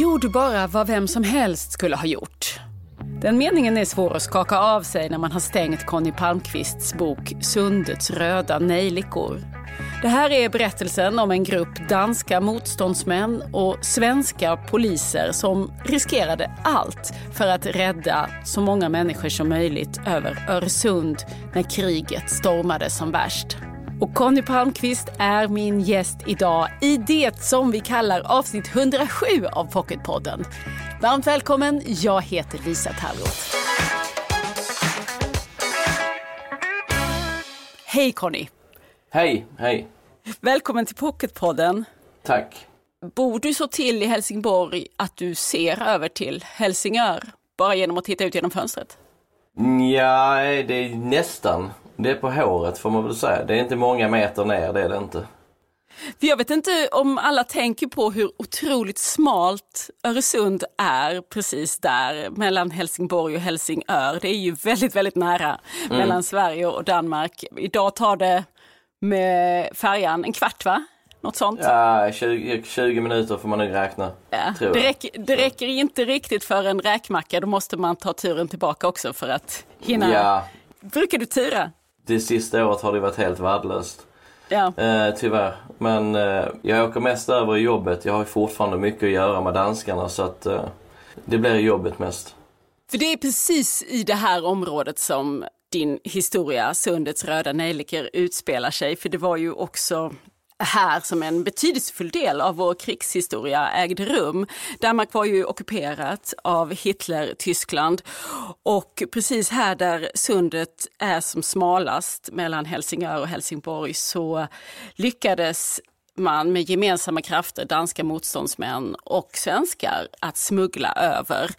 Gjorde bara vad vem som helst skulle ha gjort. Den meningen är svår att skaka av sig när man har stängt Conny Palmqvists bok Sundets röda nejlikor. Det här är berättelsen om en grupp danska motståndsmän och svenska poliser som riskerade allt för att rädda så många människor som möjligt över Öresund när kriget stormade som värst. Och Conny Palmqvist är min gäst idag i det som vi kallar avsnitt 107 av Pocketpodden. Varmt välkommen, jag heter Lisa Tallroth. Hej Conny! Hej, hej. Välkommen till Pocketpodden. Tack. Bor du så till i Helsingborg att du ser över till Helsingör bara genom att titta ut genom fönstret? Ja, det är nästan. Det är på håret får man väl säga. Det är inte många meter ner, det är det inte. För jag vet inte om alla tänker på hur otroligt smalt Öresund är precis där mellan Helsingborg och Helsingör. Det är ju väldigt, väldigt nära mm. mellan Sverige och Danmark. Idag tar det med färjan en kvart va? Något sånt? Ja, 20, 20 minuter får man nog räkna. Ja. Det, räcker, det räcker inte riktigt för en räkmacka, då måste man ta turen tillbaka också för att hinna. Ja. Brukar du tura? Det sista året har det varit helt värdelöst. Ja. Eh, tyvärr. Men eh, jag åker mest över i jobbet. Jag har fortfarande mycket att göra med danskarna så att eh, det blir jobbet mest. För det är precis i det här området som din historia, Sundets röda nejlikor, utspelar sig. För det var ju också här som en betydelsefull del av vår krigshistoria ägde rum. Danmark var ju ockuperat av Hitler-Tyskland och precis här där sundet är som smalast mellan Helsingör och Helsingborg så lyckades man med gemensamma krafter, danska motståndsmän och svenskar, att smuggla över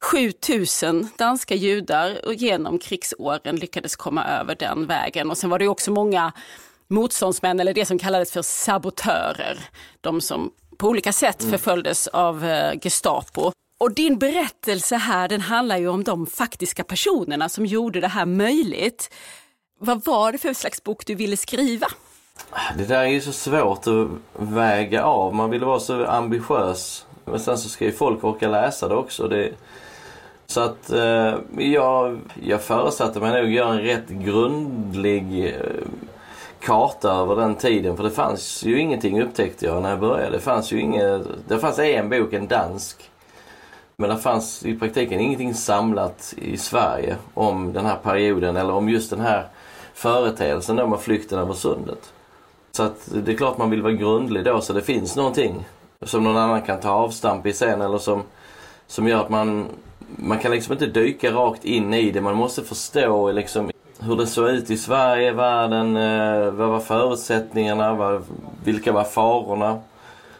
7000 danska judar och genom krigsåren lyckades komma över den vägen. Och sen var det också många motståndsmän eller det som kallades för sabotörer. De som på olika sätt mm. förföljdes av eh, Gestapo. Och din berättelse här den handlar ju om de faktiska personerna som gjorde det här möjligt. Vad var det för slags bok du ville skriva? Det där är ju så svårt att väga av. Man vill vara så ambitiös. Men sen så ska ju folk orka läsa det också. Det... Så att eh, jag, jag förutsatte mig nog göra en rätt grundlig eh, karta över den tiden. För det fanns ju ingenting upptäckte jag när jag började. Det fanns ju inget, det fanns en bok, en dansk. Men det fanns i praktiken ingenting samlat i Sverige om den här perioden eller om just den här företeelsen då med flykten över sundet. Så att det är klart man vill vara grundlig då så det finns någonting som någon annan kan ta avstamp i sen eller som, som gör att man, man kan liksom inte dyka rakt in i det. Man måste förstå liksom hur det såg ut i Sverige, världen, eh, vad var förutsättningarna, vad, vilka var farorna.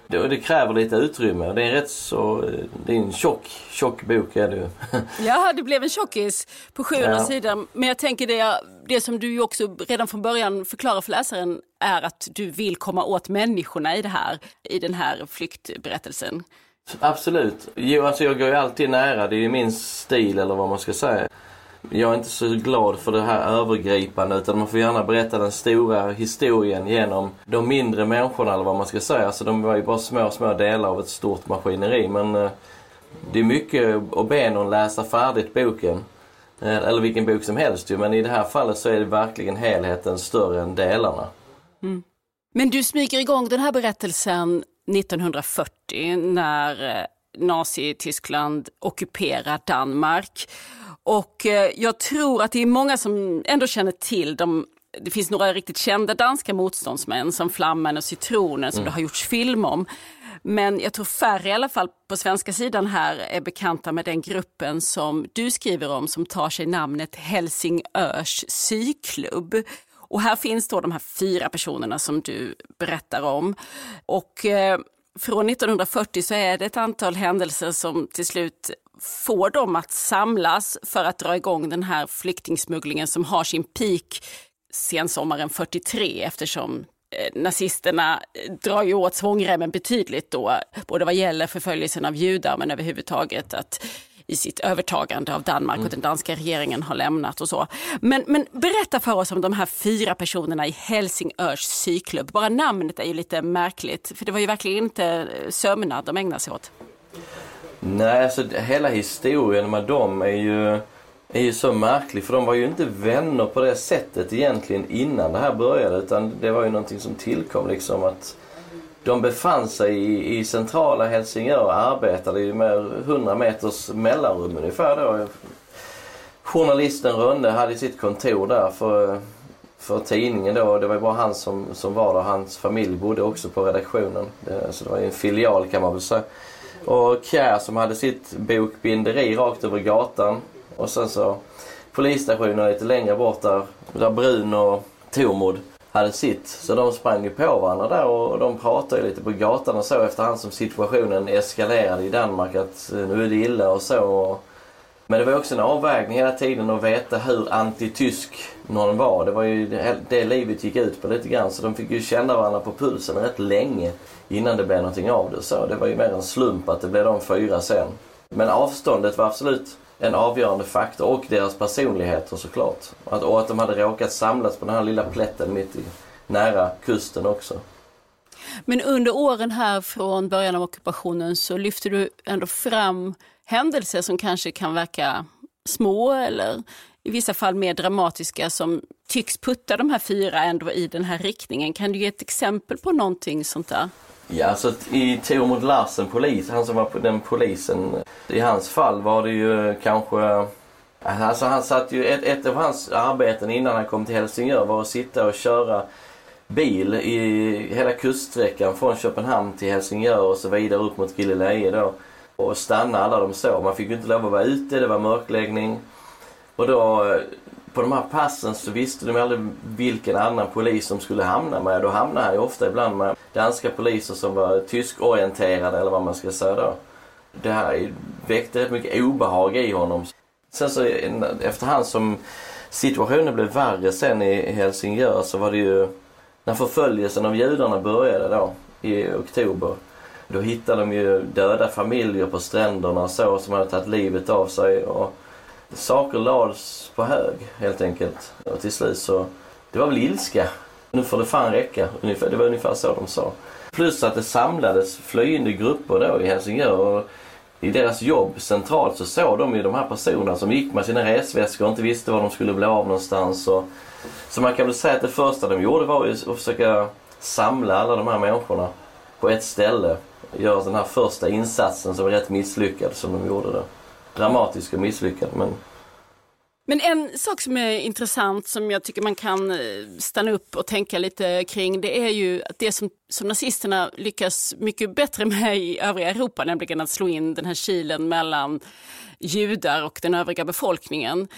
Det, det, kräver lite utrymme. Det är en rätt så, det är en tjock, tjock bok är det Ja, det blev en tjockis på 700 ja. sidor. Men jag tänker det, det som du också redan från början förklarar för läsaren är att du vill komma åt människorna i det här, i den här flyktberättelsen. Absolut. Jo, alltså jag går ju alltid nära. Det är ju min stil eller vad man ska säga. Jag är inte så glad för det här övergripande utan man får gärna berätta den stora historien genom de mindre människorna eller vad man ska säga. Alltså de var ju bara små, små delar av ett stort maskineri men eh, det är mycket att be någon läsa färdigt boken. Eh, eller vilken bok som helst ju, men i det här fallet så är det verkligen helheten större än delarna. Mm. Men du smyger igång den här berättelsen 1940 när eh, Nazityskland ockuperar Danmark. Och eh, jag tror att det är många som ändå känner till de det finns några riktigt kända danska motståndsmän som Flamman och Citronen som mm. det har gjorts film om. Men jag tror färre i alla fall på svenska sidan här är bekanta med den gruppen som du skriver om som tar sig namnet Helsingörs syklubb. Och här finns då de här fyra personerna som du berättar om. Och eh, från 1940 så är det ett antal händelser som till slut får dem att samlas för att dra igång den här flyktingsmugglingen som har sin peak sensommaren 43 eftersom eh, nazisterna drar ju åt svångremmen betydligt då, både vad gäller förföljelsen av judar men överhuvudtaget att i sitt övertagande av Danmark och den danska regeringen har lämnat och så. Men, men berätta för oss om de här fyra personerna i Helsingörs syklubb. Bara namnet är ju lite märkligt, för det var ju verkligen inte sömnad de ägnade sig åt. Nej, alltså hela historien med dem är ju, är ju så märklig för de var ju inte vänner på det sättet egentligen innan det här började utan det var ju någonting som tillkom liksom att de befann sig i, i centrala Helsingör och arbetade ju med 100 meters mellanrum ungefär då. Journalisten Rönne hade sitt kontor där för, för tidningen då. Det var ju bara han som, som var där. Hans familj bodde också på redaktionen. Det, så det var ju en filial kan man väl säga. Och Kjär som hade sitt bokbinderi rakt över gatan. Och sen så polisstationen lite längre bort där, där Brun och Tormod hade sitt. Så de sprang ju på varandra där och de pratade lite på gatan och så efterhand som situationen eskalerade i Danmark att eh, nu är det illa och så. Men det var också en avvägning hela tiden att veta hur antitysk någon var. Det var ju det, det livet gick ut på lite grann så de fick ju känna varandra på pulsen rätt länge innan det blev någonting av det. Så det var ju mer en slump att det blev de fyra sen. Men avståndet var absolut en avgörande faktor och deras personligheter såklart. Att, och att de hade råkat samlas på den här lilla plätten mitt i, nära kusten också. Men under åren här från början av ockupationen så lyfter du ändå fram händelser som kanske kan verka små eller i vissa fall mer dramatiska som tycks putta de här fyra ändå i den här riktningen. Kan du ge ett exempel på någonting sånt där? Ja, så i Tormod Larsen, polis, han som var den polisen. I hans fall var det ju kanske... Alltså han satt ju, ett, ett av hans arbeten innan han kom till Helsingör var att sitta och köra bil i hela kuststräckan från Köpenhamn till Helsingör och så vidare upp mot Gilleleje då. Och stanna alla de så. Man fick ju inte lov att vara ute, det var mörkläggning. Och då på de här passen så visste de aldrig vilken annan polis som skulle hamna med. Då hamnade han ju ofta ibland med danska poliser som var tyskorienterade eller vad man ska säga då. Det här väckte rätt mycket obehag i honom. Sen så efterhand som situationen blev värre sen i Helsingör så var det ju när förföljelsen av judarna började då i oktober. Då hittade de ju döda familjer på stränderna och så som hade tagit livet av sig. Och saker lades på hög helt enkelt. Och till slut så, det var väl ilska. Nu får det fan räcka. Ungefär, det var ungefär så de sa. Plus att det samlades flyende grupper då i Helsingör. Och I deras jobb centralt så såg de ju de här personerna som gick med sina resväskor och inte visste var de skulle bli av någonstans. Och, så man kan väl säga att det första de gjorde var ju att försöka samla alla de här människorna på ett ställe. Göra den här första insatsen som var rätt misslyckad som de gjorde då dramatiska misslyckanden. Men... Men en sak som är intressant som jag tycker man kan eh, stanna upp och tänka lite kring det är ju att det som, som nazisterna lyckas mycket bättre med i övriga Europa, nämligen att slå in den här kilen mellan judar och den övriga befolkningen.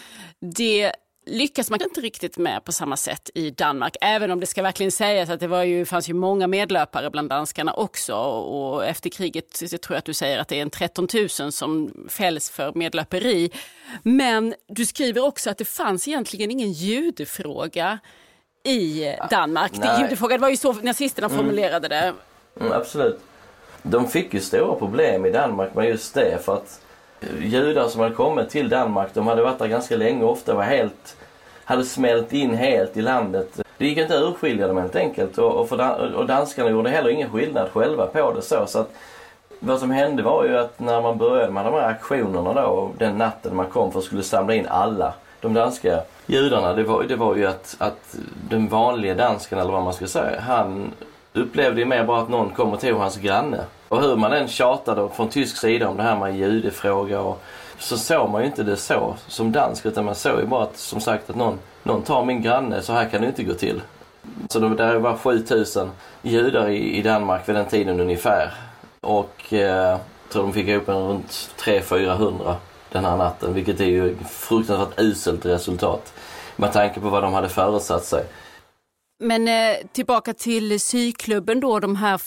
Det lyckas man inte riktigt med på samma sätt i Danmark. Även om det ska verkligen sägas att det var ju, fanns ju många medlöpare bland danskarna också. Och efter kriget jag tror jag att du säger att det är en 13 000 som fälls för medlöperi. Men du skriver också att det fanns egentligen ingen judefråga i Danmark. Ja, judefrågan var ju så nazisterna mm. formulerade det. Mm, absolut. De fick ju stora problem i Danmark med just det. för att Eh, judar som hade kommit till Danmark, de hade varit där ganska länge och ofta var helt, hade smält in helt i landet. Det gick inte att urskilja dem helt enkelt och, och, för, och danskarna gjorde heller ingen skillnad själva på det så. så att, vad som hände var ju att när man började med de här aktionerna då, den natten man kom för att skulle samla in alla de danska judarna, det var, det var ju att, att den vanliga dansken eller vad man ska säga, han upplevde ju mer bara att någon kom och tog hans granne. Och hur man än tjatade från tysk sida om det här med judefråga och så såg man ju inte det så som dansk utan man såg ju bara att som sagt att någon, någon tar min granne, så här kan det inte gå till. Så det, där var 7000 judar i, i Danmark vid den tiden ungefär. Och eh, jag tror de fick ihop en runt 300-400 den här natten vilket är ju fruktansvärt uselt resultat med tanke på vad de hade föresatt sig. Men eh, tillbaka till syklubben då, de här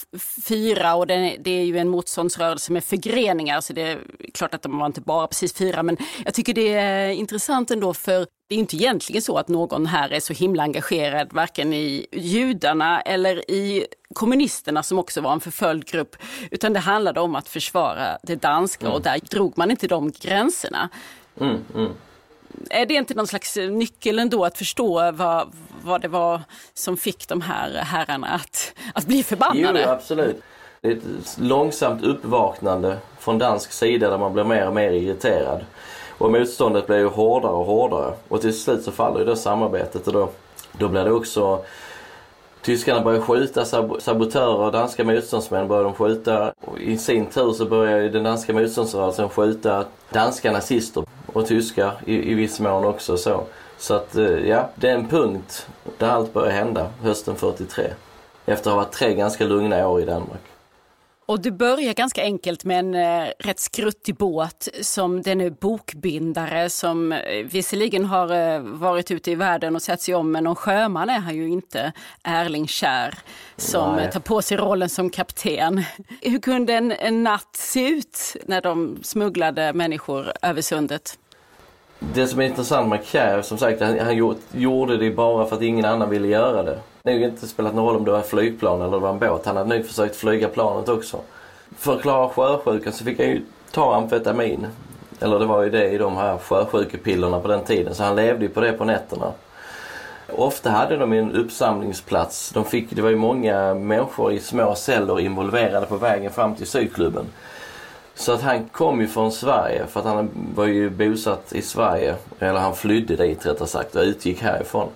fyra och det, det, är ju en motståndsrörelse med förgreningar så det är klart att de var inte bara precis fyra men jag tycker det är intressant ändå för det är inte egentligen så att någon här är så himla engagerad varken i judarna eller i kommunisterna som också var en förföljd grupp utan det handlade om att försvara det danska mm. och där drog man inte de gränserna. Mm, mm är det inte någon slags nyckel ändå att förstå vad, vad det var som fick de här herrarna att, att bli förbannade? Jo, absolut. Det är ett långsamt uppvaknande från dansk sida där man blir mer och mer irriterad. Och motståndet blir ju hårdare och hårdare. Och till slut så faller ju det samarbetet och då, då blir det också Tyskarna börjar skjuta sabotörer, och danska motståndsmän börjar de skjuta. Och I sin tur så börjar ju den danska motståndsrörelsen skjuta danska nazister och tyskar i, i viss mån också. Så, så att eh, ja, det är en punkt där allt börjar hända hösten 43. Efter att ha varit tre ganska lugna år i Danmark. Och det börjar ganska enkelt med en eh, rätt skruttig båt som den bokbindare som eh, visserligen har eh, varit ute i världen och sett sig om men någon sjöman är han ju inte, Erling Kär som Nej. tar på sig rollen som kapten. Hur kunde en, en natt se ut när de smugglade människor över sundet? Det som är intressant med Kjär, som sagt, han, han gjorde det bara för att ingen annan ville göra det. Det har inte spelat någon roll om det var flygplan eller det var en båt. Han hade nog försökt flyga planet också. För att klara sjösjukan så fick han ju ta amfetamin. Eller det var ju det i de här sjösjukepillerna på den tiden. Så han levde ju på det på nätterna. Ofta hade de en uppsamlingsplats. De fick, det var ju många människor i små celler involverade på vägen fram till syklubben. Så att han kom ju från Sverige för att han var ju bosatt i Sverige. Eller han flydde dit rättare sagt och utgick härifrån.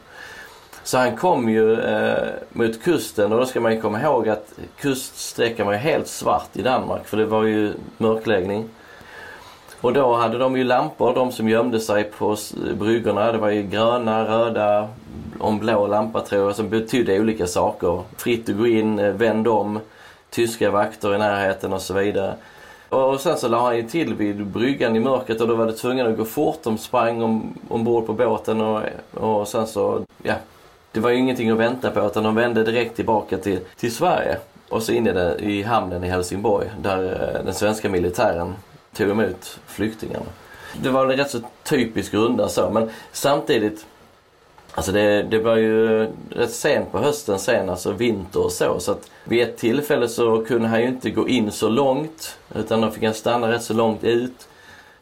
Så han kom ju eh, mot kusten och då ska man ju komma ihåg att kuststräckan var ju helt svart i Danmark för det var ju mörkläggning. Och då hade de ju lampor, de som gömde sig på bryggorna. Det var ju gröna, röda, och en blå lampa tror jag som betydde olika saker. Fritt att gå in, eh, vänd om, tyska vakter i närheten och så vidare. Och sen så la han ju till vid bryggan i mörkret och då var det tvungen att gå fort. De sprang om, ombord på båten och, och sen så, ja. Det var ju ingenting att vänta på utan de vände direkt tillbaka till, till Sverige. Och så in i, den, i hamnen i Helsingborg där eh, den svenska militären tog emot flyktingarna. Det var en rätt så typisk runda så men samtidigt Alltså det, det var ju rätt sent på hösten sen, alltså vinter och så. Så att vid ett tillfälle så kunde han ju inte gå in så långt. Utan då fick han stanna rätt så långt ut.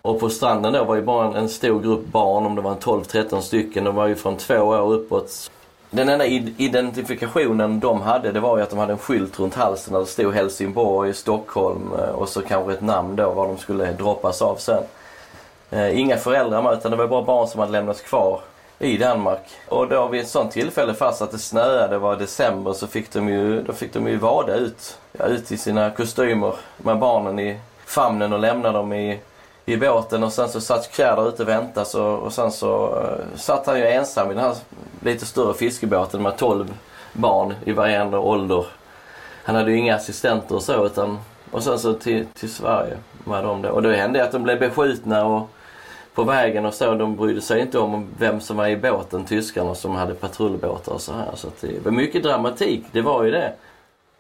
Och på stranden då var ju bara en, en stor grupp barn, om det var 12-13 stycken. De var ju från två år uppåt. Den enda identifikationen de hade det var ju att de hade en skylt runt halsen där det stod Helsingborg, Stockholm eh, och så kanske ett namn då var de skulle droppas av sen. Eh, inga föräldrar med utan det var bara barn som hade lämnats kvar i Danmark. Och då vid ett sånt tillfälle fast att det snöade, var december, så fick de ju, då fick de ju vada ut, ja, ut i sina kostymer med barnen i famnen och lämna dem i, i båten och sen så satt Kjär där ute och väntade så, och sen så uh, satt han ju ensam i den här lite större fiskebåten med 12 barn i varierande ålder. Han hade ju inga assistenter och så utan och sen så till, till Sverige med dem då. Och då hände det att de blev beskjutna och på vägen och så. De brydde sig inte om vem som var i båten, tyskarna som hade patrullbåtar och så här. Så det var mycket dramatik, det var ju det.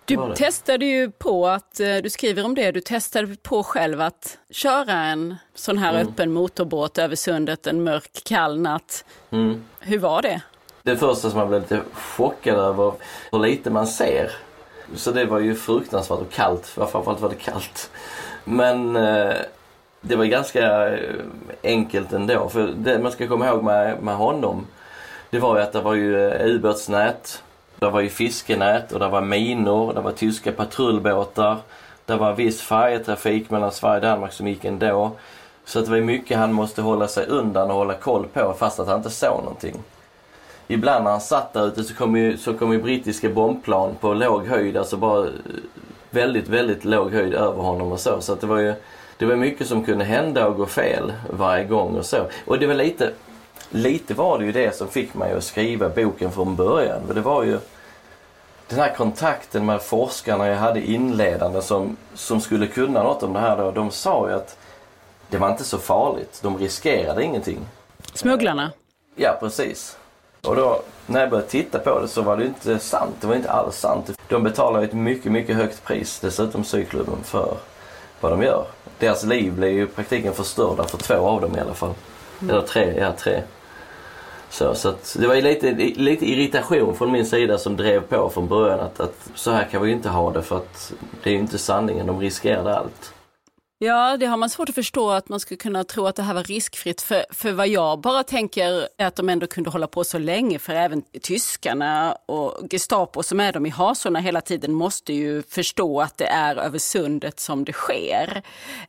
Du det. testade ju på att, eh, du skriver om det, du testade på själv att köra en sån här mm. öppen motorbåt över sundet en mörk kall natt. Mm. Hur var det? Det första som man blev lite chockad över hur lite man ser. Så det var ju fruktansvärt och kallt, framförallt var det kallt. Men eh, det var ganska eh, enkelt ändå. För det man ska komma ihåg med, med honom, det var ju att det var ju eh, ubåtsnät, det var ju fiskenät och det var minor, det var tyska patrullbåtar. Det var viss färjetrafik mellan Sverige och Danmark som gick ändå. Så det var mycket han måste hålla sig undan och hålla koll på fast att han inte såg någonting. Ibland när han satt där ute så kom ju, så kom ju brittiska bombplan på låg höjd, alltså bara eh, väldigt, väldigt låg höjd över honom och så. Så att det var ju det var mycket som kunde hända och gå fel varje gång och så. Och det var lite, lite var det ju det som fick mig att skriva boken från början. För det var ju den här kontakten med forskarna jag hade inledande som, som skulle kunna något om det här då. De sa ju att det var inte så farligt. De riskerade ingenting. Smugglarna? Ja, precis. Och då när jag började titta på det så var det inte sant. Det var inte alls sant. De betalar ett mycket, mycket högt pris, dessutom syklubben, för vad de gör. Deras liv blev ju i praktiken förstörda för två av dem i alla fall. Mm. Eller tre, ja tre. Så, så att det var lite, lite irritation från min sida som drev på från början att, att så här kan vi inte ha det för att det är ju inte sanningen, de riskerade allt. Ja, det har man svårt att förstå att man skulle kunna tro att det här var riskfritt. För, för vad jag bara tänker är att de ändå kunde hålla på så länge. För även tyskarna och Gestapo som är de i hasorna hela tiden måste ju förstå att det är över sundet som det sker.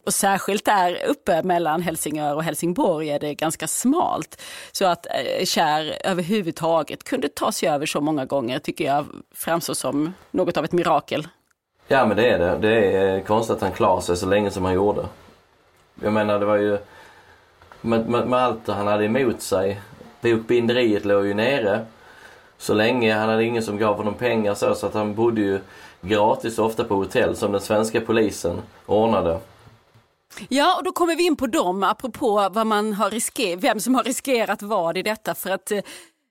Och särskilt där uppe mellan Helsingör och Helsingborg är det ganska smalt. Så att eh, Kär överhuvudtaget kunde ta sig över så många gånger tycker jag framstår som något av ett mirakel. Ja men det är det. Det är eh, konstigt att han klarade sig så länge som han gjorde. Jag menar det var ju med, med, med allt han hade emot sig. Bokbinderiet låg ju nere så länge. Han hade ingen som gav honom pengar så, så att han bodde ju gratis ofta på hotell som den svenska polisen ordnade. Ja, och då kommer vi in på dem, apropå vad man har risker, vem som har riskerat vad i detta. För att eh,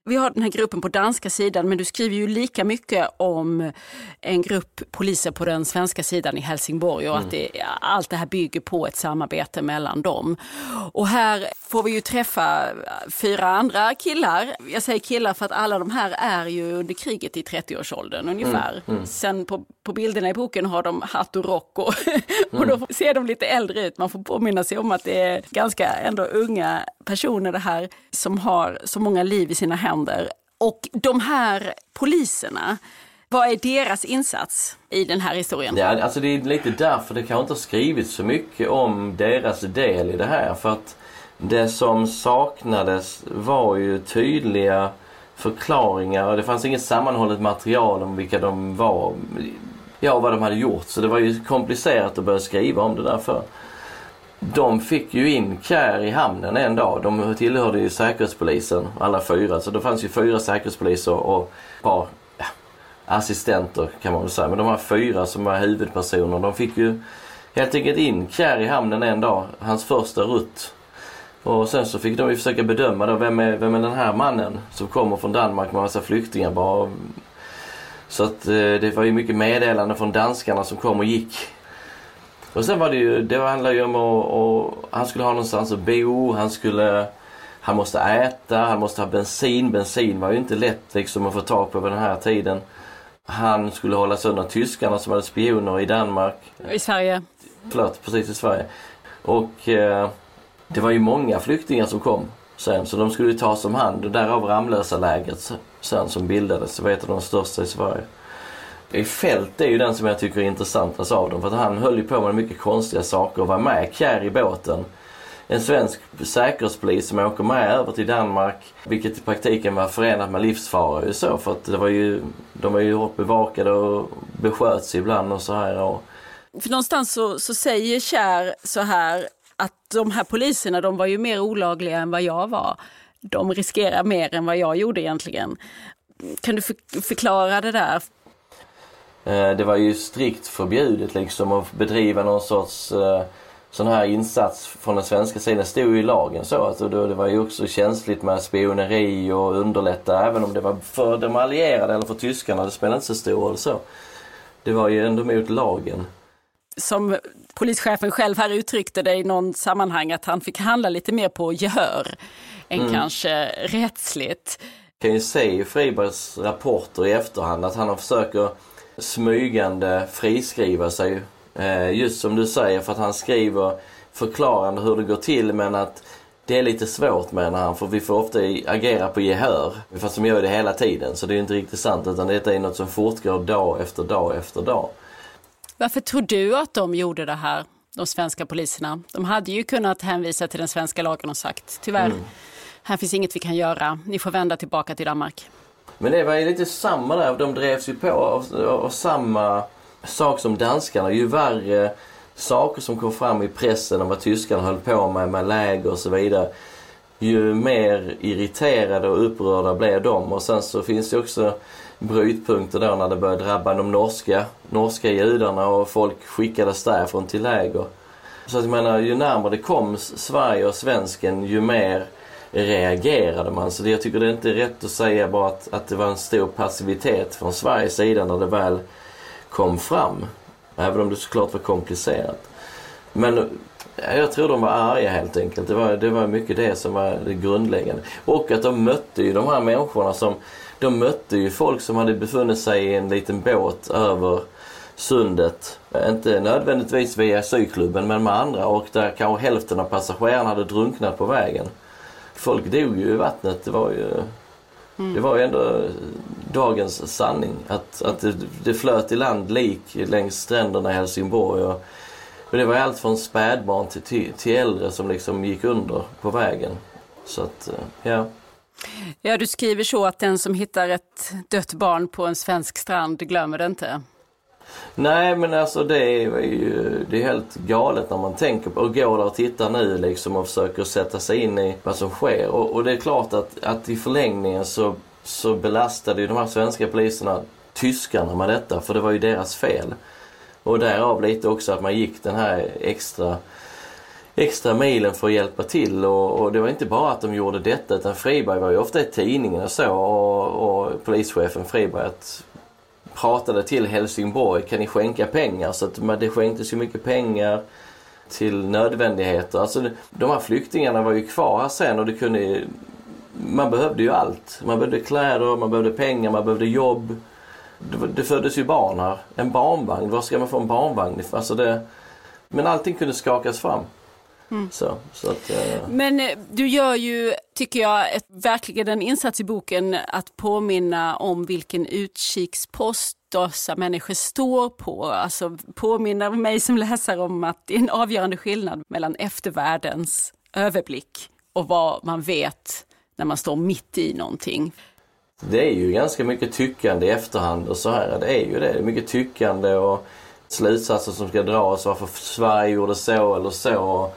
vi har den här gruppen på danska sidan men du skriver ju lika mycket om en grupp poliser på den svenska sidan i Helsingborg och mm. att det, allt det här bygger på ett samarbete mellan dem. Och här får vi ju träffa fyra andra killar. Jag säger killar för att alla de här är ju under kriget i 30-årsåldern ungefär. Mm. Mm. Sen på, på bilderna i boken har de hatt och rock och, och då mm. ser de lite äldre ut. Man får påminna sig om att det är ganska ändå unga personer det här som har så många liv i sina händer. Och de här poliserna, vad är deras insats i den här historien? Ja, alltså det är lite därför det kanske inte har skrivits så mycket om deras del i det här. För att det som saknades var ju tydliga förklaringar och det fanns inget sammanhållet material om vilka de var. Ja, vad de hade gjort. Så det var ju komplicerat att börja skriva om det därför. De fick ju in Kär i hamnen en dag. De tillhörde ju säkerhetspolisen alla fyra. Så det fanns ju fyra säkerhetspoliser och ett par ja, assistenter kan man väl säga. Men de här fyra som var huvudpersoner. De fick ju helt enkelt in Kär i hamnen en dag. Hans första rutt. Och sen så fick de ju försöka bedöma då, vem är, vem är den här mannen som kommer från Danmark med massa flyktingar bara. Så att eh, det var ju mycket meddelanden från danskarna som kom och gick och sen var det ju, det handlade ju om att, han skulle ha någonstans att bo, han skulle, han måste äta, han måste ha bensin. Bensin var ju inte lätt liksom att få tag på vid den här tiden. Han skulle hålla sönder tyskarna som hade spioner i Danmark. I Sverige. Förlåt, precis i Sverige. Och eh, det var ju många flyktingar som kom sen så de skulle tas om hand och därav Ramlösa lägret sen som bildades. Det var ett av de största i Sverige. Fält är ju den som jag tycker är intressantast av dem. För att han höll ju på med mycket konstiga saker och var med kär i båten. En svensk säkerhetspolis som åker med över till Danmark. Vilket i praktiken var förenat med livsfara ju så. För att det var ju, de var ju hårt bevakade och besköts ibland och så här. Och... För någonstans så, så säger Kär så här att de här poliserna de var ju mer olagliga än vad jag var. De riskerar mer än vad jag gjorde egentligen. Kan du förklara det där? Eh, det var ju strikt förbjudet liksom att bedriva någon sorts eh, sån här insats från den svenska sidan. Det stod ju i lagen så. Alltså det var ju också känsligt med spioneri och underlätta även om det var för de allierade eller för tyskarna. Det spelade inte så stor roll så. Det var ju ändå mot lagen. Som polischefen själv här uttryckte det i någon sammanhang att han fick handla lite mer på gehör än mm. kanske rättsligt. Jag kan ju se i Fribergs rapporter i efterhand att han försöker smygande friskriva sig. Eh, just som du säger för att han skriver förklarande hur det går till men att det är lite svårt menar han för vi får ofta agera på gehör. Fast de gör det hela tiden så det är inte riktigt sant utan detta är något som fortgår dag efter dag efter dag. Varför tror du att de gjorde det här, de svenska poliserna? De hade ju kunnat hänvisa till den svenska lagen och sagt tyvärr, mm. här finns inget vi kan göra, ni får vända tillbaka till Danmark. Men det var ju lite samma där. De drevs ju på av, av samma sak som danskarna. Ju värre saker som kom fram i pressen om vad tyskarna höll på med, med läger och så vidare. Ju mer irriterade och upprörda blev de. Och sen så finns det också brytpunkter då när det började drabba de norska, norska judarna och folk skickades därifrån till läger. Så att jag menar, ju närmare det kom Sverige och svensken ju mer reagerade man. Så det, jag tycker det är inte rätt att säga bara att, att det var en stor passivitet från Sveriges sida när det väl kom fram. Även om det såklart var komplicerat. Men eh, jag tror de var arga helt enkelt. Det var, det var mycket det som var det grundläggande. Och att de mötte ju de här människorna som... De mötte ju folk som hade befunnit sig i en liten båt över sundet. Inte nödvändigtvis via syklubben men med andra och där kanske hälften av passagerarna hade drunknat på vägen. Folk dog ju i vattnet. Det var ju, mm. det var ju ändå dagens sanning. Att, att det, det flöt i land lik längs stränderna i Helsingborg. Och, och det var allt från spädbarn till, till, till äldre som liksom gick under på vägen. Så att, eh, ja. Ja, du skriver så att den som hittar ett dött barn på en svensk strand glömmer det inte. Nej men alltså det är ju det är helt galet när man tänker på och går där och tittar nu liksom och försöker sätta sig in i vad som sker. Och, och det är klart att, att i förlängningen så, så belastade ju de här svenska poliserna tyskarna med detta för det var ju deras fel. Och därav lite också att man gick den här extra extra milen för att hjälpa till och, och, det var inte bara att de gjorde detta utan Friberg var ju ofta i tidningen och så och, och polischefen Friberg att pratade till Helsingborg, kan ni skänka pengar? Så att det skänktes ju mycket pengar till nödvändigheter. Alltså de här flyktingarna var ju kvar här sen och det kunde man behövde ju allt. Man behövde kläder, man behövde pengar, man behövde jobb. Det, det föddes ju barn här. En barnvagn, var ska man få en barnvagn? Alltså det, men allting kunde skakas fram. Mm. Så, så att, eh. Men eh, du gör ju, tycker jag, ett, verkligen en insats i boken att påminna om vilken utkikspost dessa människor står på. Alltså påminna mig som läsare om att det är en avgörande skillnad mellan eftervärldens överblick och vad man vet när man står mitt i någonting. Det är ju ganska mycket tyckande i efterhand och så här. Det är ju det. det är mycket tyckande och slutsatser som ska dras. Varför Sverige gjorde så eller så.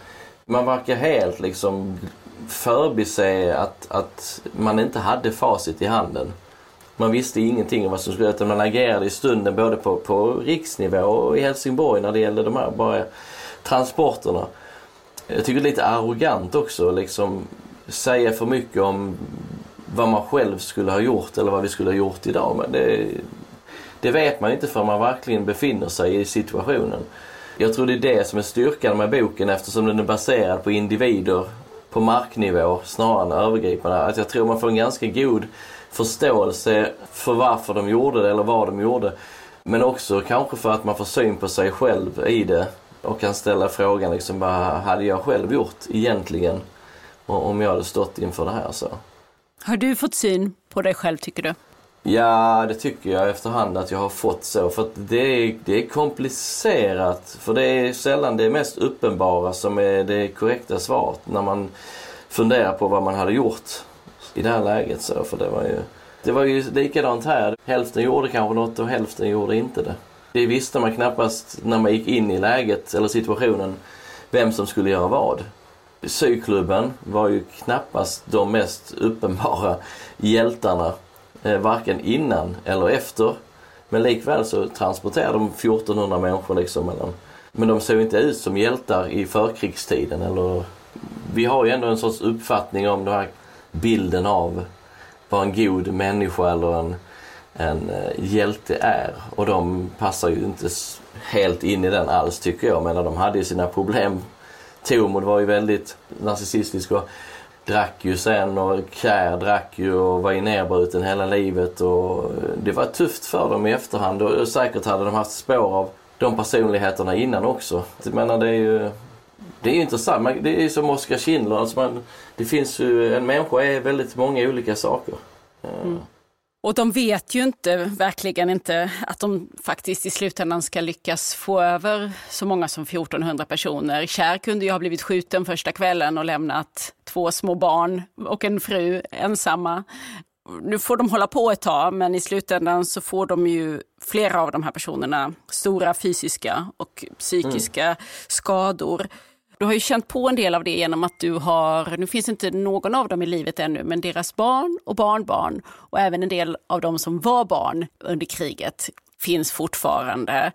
Man verkar helt liksom förbise att, att man inte hade facit i handen. Man visste ingenting om vad som skulle hända. Man agerade i stunden både på, på riksnivå och i Helsingborg när det gällde de här bara transporterna. Jag tycker det är lite arrogant också liksom säga för mycket om vad man själv skulle ha gjort eller vad vi skulle ha gjort idag. Men det, det vet man inte förrän man verkligen befinner sig i situationen. Jag tror det är det som är styrkan med boken eftersom den är baserad på individer på marknivå snarare än övergripande. Att jag tror man får en ganska god förståelse för varför de gjorde det eller vad de gjorde. Men också kanske för att man får syn på sig själv i det och kan ställa frågan liksom vad hade jag själv gjort egentligen om jag hade stått inför det här så. Har du fått syn på dig själv tycker du? Ja, det tycker jag efterhand att jag har fått så. För att det är, det är komplicerat. För det är sällan det mest uppenbara som är det korrekta svaret när man funderar på vad man hade gjort i det här läget. Så, för det var ju, det var ju likadant här. Hälften gjorde kanske något och hälften gjorde inte det. Det visste man knappast när man gick in i läget eller situationen vem som skulle göra vad. Syklubben var ju knappast de mest uppenbara hjältarna Eh, varken innan eller efter. Men likväl så transporterar de 1400 människor liksom mellan. Men de såg inte ut som hjältar i förkrigstiden eller vi har ju ändå en sorts uppfattning om den här bilden av vad en god människa eller en, en eh, hjälte är. Och de passar ju inte helt in i den alls tycker jag. Men de hade ju sina problem. Tormod var ju väldigt narcissistisk och drack ju sen och Kär drack ju och var ju nerbruten hela livet och eh, det var tufft för dem i efterhand och säkert hade de haft spår av de personligheterna innan också. Jag menar det är ju det är intressant. Det är som Oskar Schindler. Alltså man, det finns ju, en människa är väldigt många olika saker. Eh, mm. Och de vet ju inte, verkligen inte, att de faktiskt i slutändan ska lyckas få över så många som 1400 personer. Kär kunde ju ha blivit skjuten första kvällen och lämnat två små barn och en fru ensamma. Nu får de hålla på ett tag, men i slutändan så får de ju flera av de här personerna stora fysiska och psykiska mm. skador. Du har ju känt på en del av det genom att du har, nu finns inte någon av dem i livet ännu, men deras barn och barnbarn och även en del av dem som var barn under kriget finns fortfarande.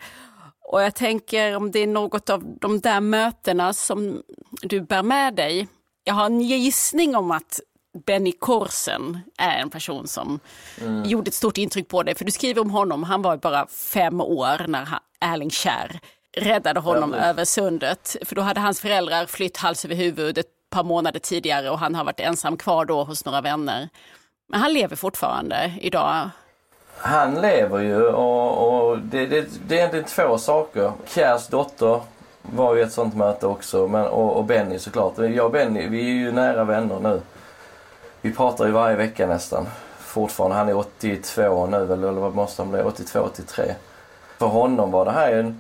Och jag tänker om det är något av de där mötena som du bär med dig. Jag har en gissning om att Benny Korsen är en person som mm. gjorde ett stort intryck på dig. För du skriver om honom, han var bara fem år när Erling Kärr räddade honom ja, över sundet. För då hade hans föräldrar flytt hals över huvud ett par månader tidigare och han har varit ensam kvar då hos några vänner. Men han lever fortfarande idag. Han lever ju och, och det, det, det, är två saker. Kjärs dotter var ju ett sånt möte också men, och, och Benny såklart. Jag och Benny, vi är ju nära vänner nu. Vi pratar ju varje vecka nästan. Fortfarande. Han är 82 nu eller vad måste han bli? 82, 83. För honom var det här ju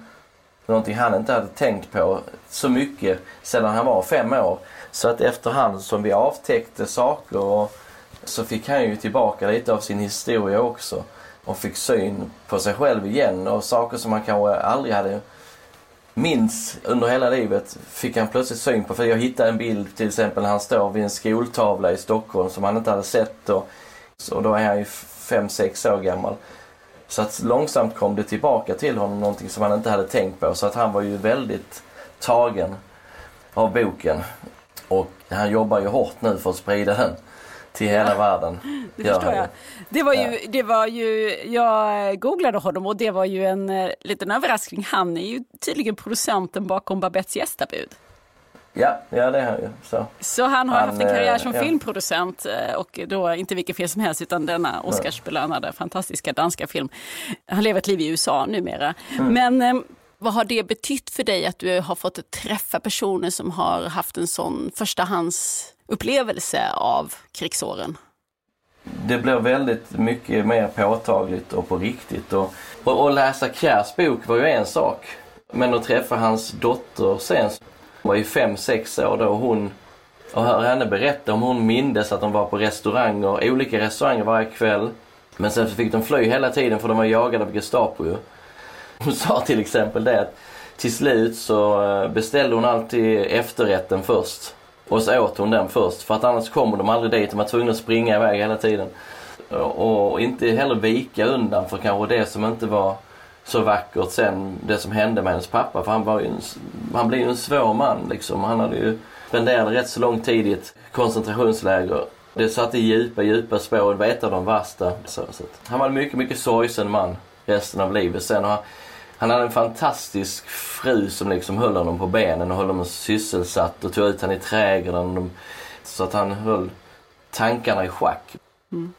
någonting han inte hade tänkt på så mycket sedan han var fem år. Så att efterhand som vi avtäckte saker och så fick han ju tillbaka lite av sin historia också och fick syn på sig själv igen och saker som han kanske aldrig hade minns under hela livet fick han plötsligt syn på. För jag hittade en bild till exempel när han står vid en skoltavla i Stockholm som han inte hade sett. Och, och då är han ju fem sex år gammal. Så att långsamt kom det tillbaka till honom någonting som han inte hade tänkt på. Så att han var ju väldigt tagen av boken. Och han jobbar ju hårt nu för att sprida den till hela världen. Det förstår jag. Det var, ju, det var ju, jag googlade honom och det var ju en uh, liten överraskning. Han är ju tydligen producenten bakom Babettes gästabud. Ja, ja det är han ju. Så, så han har han, haft en karriär som ja. filmproducent eh, och då inte vilken film som helst utan denna Oscarsbelönade fantastiska danska film. Han lever ett liv i USA numera. Mm. Men eh, vad har det betytt för dig att du har fått träffa personer som har haft en sån förstahandsupplevelse av krigsåren? Det blir väldigt mycket mer påtagligt och på riktigt. Och, och, och läsa Kjärs bok var ju en sak. Men att träffa hans dotter sen hon var ju fem, sex år då. Hon, och höra henne berätta om hon mindes att de var på restauranger, olika restauranger varje kväll. Men sen så fick de fly hela tiden för de var jagade av Gestapo ju. Hon sa till exempel det att till slut så eh, beställde hon alltid efterrätten först. Och så åt hon den först för att annars kommer de aldrig dit. De var tvungna att springa iväg hela tiden. Och inte heller vika undan för kanske det som inte var så vackert sen det som hände med hennes pappa. För han, var en, han blev ju en svår man liksom. Han hade ju spenderat rätt så lång tid i ett koncentrationsläger. Det satte djupa, djupa spår. Det var ett av de värsta. Så, så. Han var en mycket, mycket sorgsen man resten av livet. Sen han, han hade en fantastisk fru som liksom höll honom på benen och höll honom sysselsatt och tog ut honom i trädgården. Så att han höll tankarna i schack. Mm.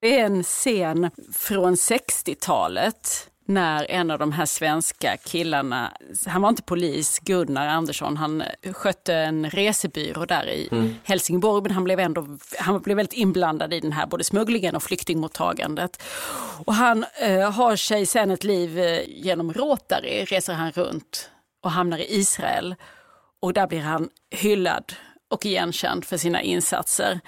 Det är en scen från 60-talet när en av de här svenska killarna, han var inte polis, Gunnar Andersson, han skötte en resebyrå där i mm. Helsingborg men han blev, ändå, han blev väldigt inblandad i den här både smugglingen och flyktingmottagandet. Och han eh, har sig sen ett liv eh, genom Rotary, reser han runt och hamnar i Israel. Och där blir han hyllad och igenkänd för sina insatser.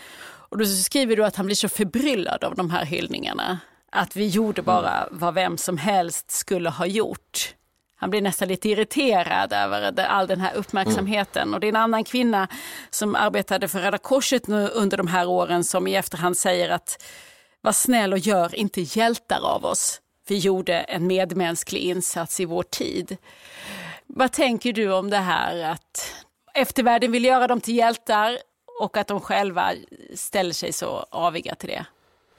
Och då skriver du att han blir så förbryllad av de här hyllningarna. Att vi gjorde bara vad vem som helst skulle ha gjort. Han blir nästan lite irriterad över all den här uppmärksamheten. Mm. Och det är en annan kvinna som arbetade för Röda Korset nu under de här åren som i efterhand säger att var snäll och gör inte hjältar av oss. Vi gjorde en medmänsklig insats i vår tid. Vad tänker du om det här att eftervärlden vill göra dem till hjältar och att de själva ställer sig så aviga till det?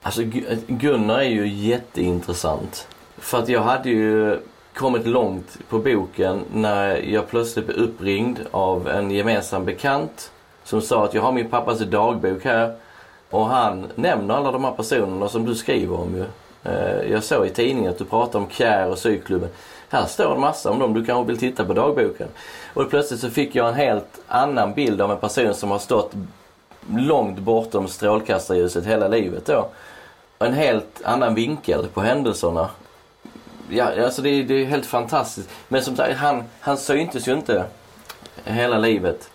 Alltså eh, Gunnar är ju jätteintressant. För att jag hade ju kommit långt på boken när jag plötsligt blev uppringd av en gemensam bekant som sa att jag har min pappas dagbok här och han nämner alla de här personerna som du skriver om ju. Eh, jag såg i tidningen att du pratade om Kjär och syklubben. Här står en massa om dem, du kanske vill titta på dagboken. Och plötsligt så fick jag en helt annan bild av en person som har stått långt bortom strålkastarljuset hela livet då. En helt annan vinkel på händelserna. Ja, alltså det, är, det är helt fantastiskt. Men som sagt, han, han syntes ju inte hela livet.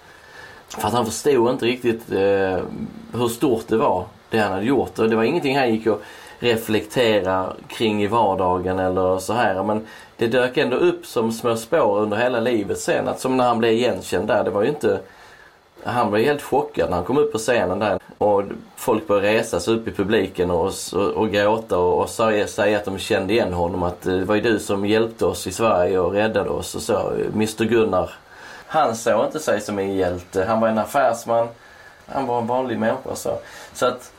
För att han förstod inte riktigt eh, hur stort det var, det han hade gjort. Och det var ingenting han gick och reflektera kring i vardagen eller så här. Men det dök ändå upp som små spår under hela livet sen. Att som när han blev igenkänd där, det var ju inte han var helt chockad när han kom upp på scenen där och folk började resa sig upp i publiken och, och, och gråta och, och säga, säga att de kände igen honom. Att det var ju du som hjälpte oss i Sverige och räddade oss och så. Mr Gunnar. Han såg inte sig som en hjälte. Han var en affärsman. Han var en vanlig människa. Så, så att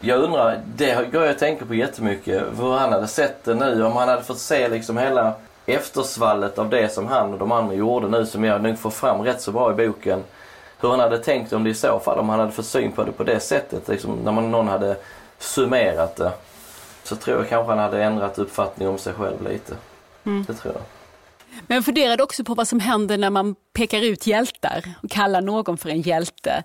jag undrar, det går jag att tänka på jättemycket. Hur han hade sett det nu. Om han hade fått se liksom hela eftersvallet av det som han och de andra gjorde nu som jag nog får fram rätt så bra i boken hur han hade tänkt om det i så fall, om han hade fått syn på det på det sättet, liksom, när man, någon hade summerat det. så tror jag kanske han hade ändrat uppfattning om sig själv lite. Mm. Det tror jag. Men jag funderade också på vad som händer när man pekar ut hjältar och kallar någon för en hjälte.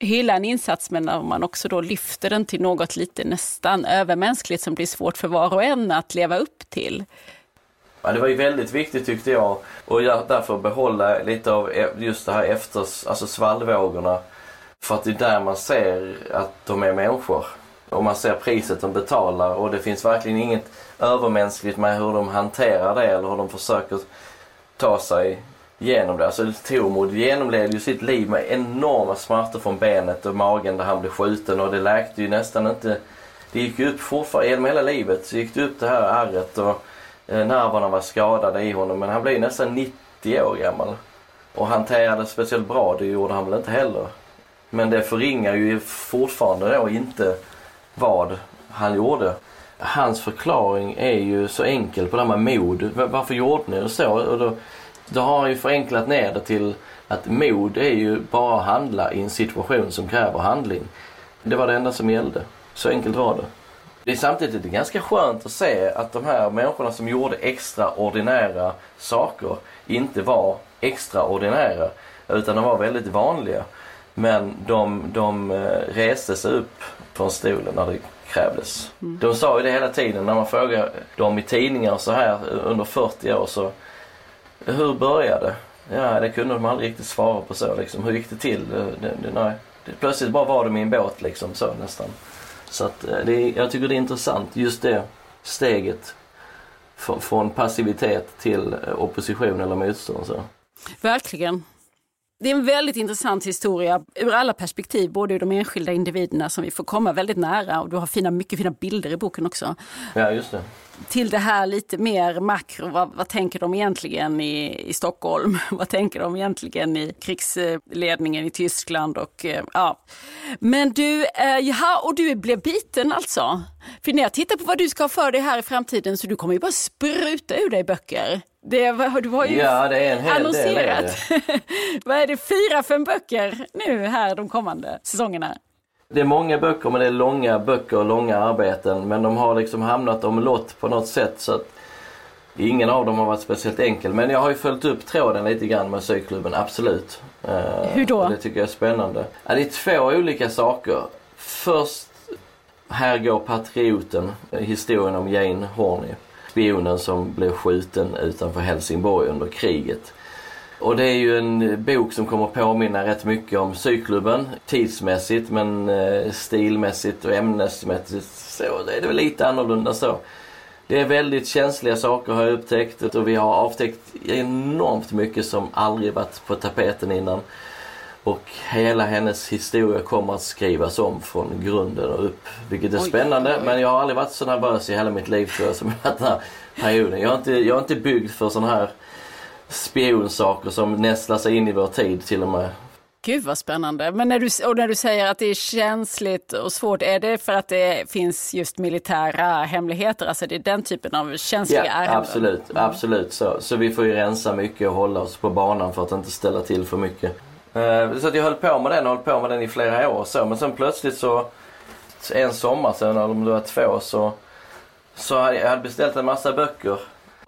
Hylla en insats men när man också då lyfter den till något lite nästan övermänskligt som blir svårt för var och en att leva upp till. Ja, det var ju väldigt viktigt tyckte jag och därför behålla lite av e- just det här efter, alltså svallvågorna. För att det är där man ser att de är människor. Och man ser priset de betalar och det finns verkligen inget övermänskligt med hur de hanterar det eller hur de försöker ta sig igenom det. Alltså Tormod genomled ju sitt liv med enorma smärtor från benet och magen där han blev skjuten och det läkte ju nästan inte. Det gick ju upp fortfarande, genom hela livet så gick det upp det här ärret och Eh, nerverna var skadade i honom men han blev nästan 90 år gammal. Och hanterade speciellt bra, det gjorde han väl inte heller. Men det förringar ju fortfarande då inte vad han gjorde. Hans förklaring är ju så enkel på det här med mod. Varför gjorde ni det så? Och då, då har han ju förenklat ner det till att mod är ju bara att handla i en situation som kräver handling. Det var det enda som gällde. Så enkelt var det. Det är samtidigt det är ganska skönt att se att de här människorna som gjorde extraordinära saker inte var extraordinära utan de var väldigt vanliga. Men de, de eh, reste sig upp från stolen när det krävdes. Mm. De sa ju det hela tiden när man frågar dem i tidningar och så här under 40 år så hur började? Ja, det kunde de aldrig riktigt svara på så liksom. Hur gick det till? Det, det, nej. Det, plötsligt bara var de i en båt liksom så nästan. Så att eh, det, jag tycker det är intressant just det steget från passivitet till eh, opposition eller motstånd. Så. Verkligen. Det är en väldigt intressant historia ur alla perspektiv, både ur de enskilda individerna som vi får komma väldigt nära och du har fina, mycket fina bilder i boken också. Ja, just det. Till det här lite mer makro, vad, vad tänker de egentligen i, i Stockholm? vad tänker de egentligen i krigsledningen i Tyskland? Och, eh, ja. Men du, eh, jaha, och du blev biten alltså? För när jag tittar på vad du ska ha för dig här i framtiden så du kommer ju bara spruta ur dig böcker. Det var, du har ju ja, det är en hel annonserat. Del är Vad är det, fyra, fem böcker nu här de kommande säsongerna? Det är många böcker men det är långa böcker och långa arbeten. Men de har liksom hamnat omlott på något sätt så att ingen av dem har varit speciellt enkel. Men jag har ju följt upp tråden lite grann med syklubben, absolut. Eh, Hur då? Det tycker jag är spännande. Ja, det är två olika saker. Först, här går Patrioten, historien om Jane Horney spionen som blev skjuten utanför Helsingborg under kriget. Och det är ju en bok som kommer påminna rätt mycket om syklubben tidsmässigt men eh, stilmässigt och ämnesmässigt så det är det väl lite annorlunda så. Det är väldigt känsliga saker har jag upptäckt och vi har avtäckt enormt mycket som aldrig varit på tapeten innan. Och hela hennes historia kommer att skrivas om från grunden och upp. Vilket är oj, spännande. Oj. Men jag har aldrig varit så nervös i hela mitt liv tror jag som den här perioden. Jag är inte, jag är inte byggd för sådana här spionsaker som nästlar sig in i vår tid till och med. Gud vad spännande. Men när du, och när du säger att det är känsligt och svårt, är det för att det finns just militära hemligheter? Alltså det är den typen av känsliga ja, ärenden? Absolut, mm. absolut så. Så vi får ju rensa mycket och hålla oss på banan för att inte ställa till för mycket. Eh, så att jag höll på med den och höll på med den i flera år så. Men sen plötsligt så en sommar sen, eller om det var två, så, så hade jag beställt en massa böcker.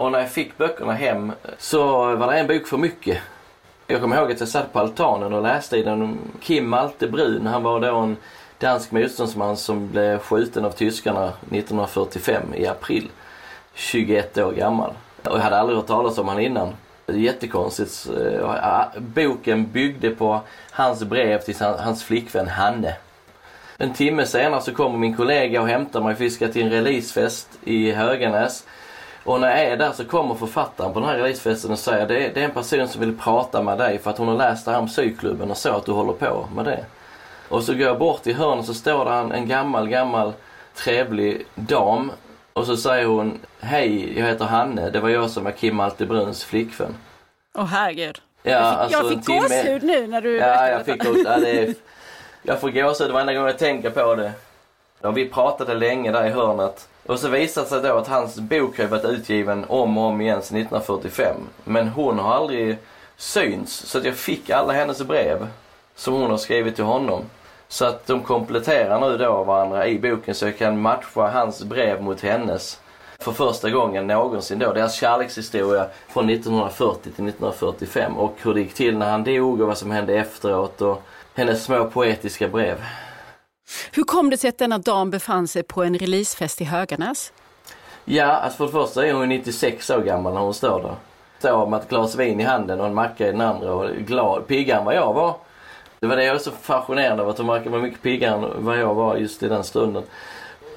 Och när jag fick böckerna hem så var det en bok för mycket. Jag kommer ihåg att jag satt på altanen och läste i den. Kim Malte Brun, han var då en dansk motståndsman som blev skjuten av tyskarna 1945 i april. 21 år gammal. Och jag hade aldrig hört talas om honom innan. Jättekonstigt. Eh, ah, boken byggde på hans brev till hans flickvän Hanne. En timme senare så kommer min kollega och hämtar mig vi ska till en releasefest i Höganäs. Och när jag är där så kommer författaren på den här releasefesten och säger det är, det är en person som vill prata med dig för att hon har läst det här om syklubben och så att du håller på med det. Och så går jag bort i hörnet så står där en, en gammal, gammal trevlig dam och så säger hon Hej, jag heter Hanne. Det var jag som var Kim Altebruns flickvän. Åh oh, herregud. Ja, jag fick, alltså, jag fick gåshud nu när du Ja, jag fick ja, det är, Jag får gåshud varenda gång jag tänker på det. Och vi pratade länge där i hörnet. Och så visade det sig då att hans bok har varit utgiven om och om igen sedan 1945. Men hon har aldrig synts. Så att jag fick alla hennes brev som hon har skrivit till honom. Så att de kompletterar nu då varandra i boken så jag kan matcha hans brev mot hennes för första gången någonsin då. Deras kärlekshistoria från 1940 till 1945 och hur det gick till när han dog och vad som hände efteråt och hennes små poetiska brev. Hur kom det sig att denna dam befann sig på en releasefest i Höganäs? Ja, alltså för det första är hon 96 år gammal när hon står där. Står med ett glas vin i handen och en macka i den andra och glad, piggare än vad jag var. Det var det jag var så fascinerad av, att hon verkar vara mycket piggare än vad jag var just i den stunden.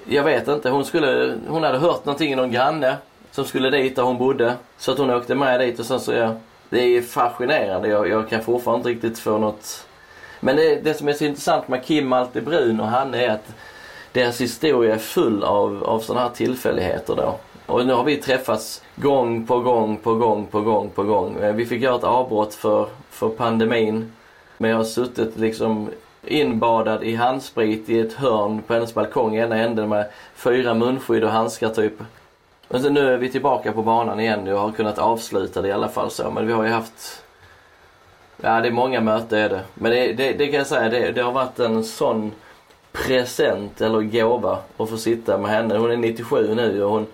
Jag vet inte, hon, skulle, hon hade hört någonting i någon granne som skulle dit där hon bodde. Så att hon åkte med dit och sen så ja, det är fascinerande. Jag, jag kan fortfarande inte riktigt få något men det, det som är så intressant med Kim Malte Brun och han är att deras historia är full av, av sådana här tillfälligheter då. Och nu har vi träffats gång på gång på gång på gång på gång. Eh, vi fick göra ett avbrott för, för pandemin. Men jag har suttit liksom inbadad i handsprit i ett hörn på hennes balkong i ena änden med fyra munskydd och handskar typ. Men sen nu är vi tillbaka på banan igen och har kunnat avsluta det i alla fall så. Men vi har ju haft Ja, det är många möten är det. Men det, det, det kan jag säga, det, det, har varit en sån present eller gåva att få sitta med henne. Hon är 97 nu och hon,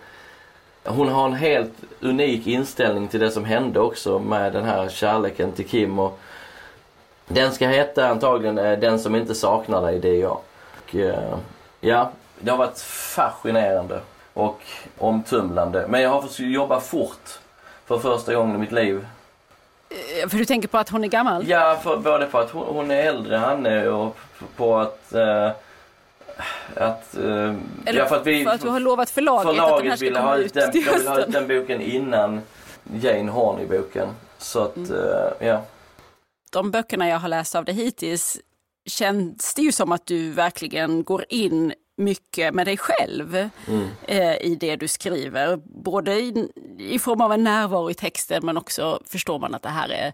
hon har en helt unik inställning till det som hände också med den här kärleken till Kim. Och den ska heta antagligen eh, Den som inte saknar dig, det är jag. Och, eh, ja, det har varit fascinerande och omtumlande. Men jag har fått jobba fort för första gången i mitt liv för du tänker på att hon är gammal? Ja, för, både på att hon, hon är äldre än han är och på att uh, att, uh, Eller ja, för att, vi, för att du har lovat förlaget, förlaget att den här ska komma ut den, Jag vill ha ut den boken innan Jane Horney-boken. Så att, mm. uh, ja. De böckerna jag har läst av dig hittills känns det ju som att du verkligen går in mycket med dig själv mm. eh, i det du skriver. Både i, i, form av en närvaro i texten men också förstår man att det här är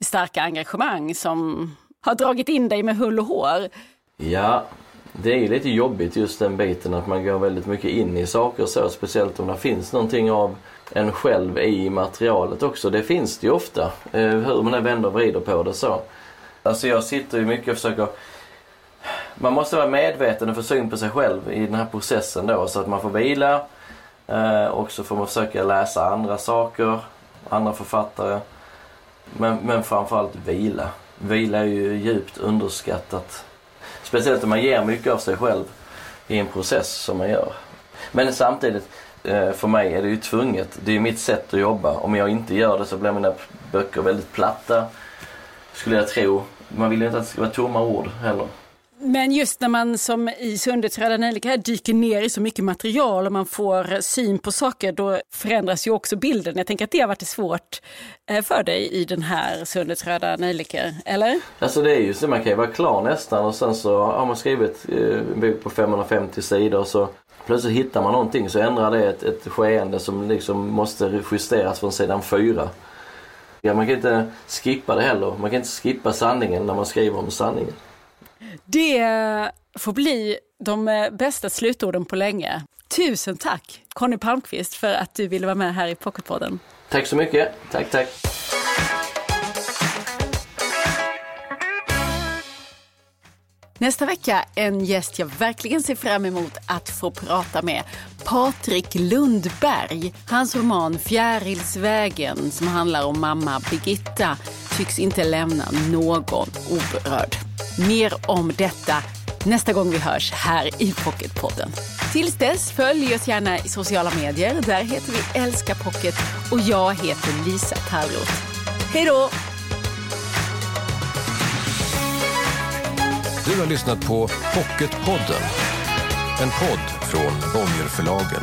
starka engagemang som har dragit in dig med hull och hår. Ja, det är lite jobbigt just den biten att man går väldigt mycket in i saker så. Speciellt om det finns någonting av en själv i materialet också. Det finns det ju ofta. Eh, hur man än vänder och vrider på det så. Alltså jag sitter ju mycket och försöker man måste vara medveten och få syn på sig själv i den här processen då så att man får vila. Eh, och så får man försöka läsa andra saker, andra författare. Men, men framförallt vila. Vila är ju djupt underskattat. Speciellt om man ger mycket av sig själv i en process som man gör. Men samtidigt, eh, för mig är det ju tvunget. Det är mitt sätt att jobba. Om jag inte gör det så blir mina böcker väldigt platta. Skulle jag tro. Man vill ju inte att det ska vara tomma ord heller. Men just när man som i Sundets röda nejlika dyker ner i så mycket material och man får syn på saker, då förändras ju också bilden. Jag tänker att det har varit svårt eh, för dig i den här Sundets röda nejlikor, eller? Alltså det är ju så, man kan ju vara klar nästan och sen så har man skrivit eh, en bok på 550 sidor så plötsligt hittar man någonting så ändrar det ett, ett skeende som liksom måste justeras från sidan fyra. Ja, man kan inte skippa det heller. Man kan inte skippa sanningen när man skriver om sanningen. Det får bli de bästa slutorden på länge. Tusen tack Conny Palmqvist för att du ville vara med här i Pocketpodden. Tack så mycket. Tack, tack. Nästa vecka en gäst jag verkligen ser fram emot att få prata med. Patrik Lundberg. Hans roman Fjärilsvägen som handlar om mamma Birgitta tycks inte lämna någon oberörd. Mer om detta nästa gång vi hörs här i Pocketpodden. Tills dess, följ oss gärna i sociala medier. Där heter vi Älska Pocket och jag heter Lisa Tallroth. Hej då! Du har lyssnat på Pocketpodden. En podd från Bonnierförlagen.